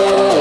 Oh.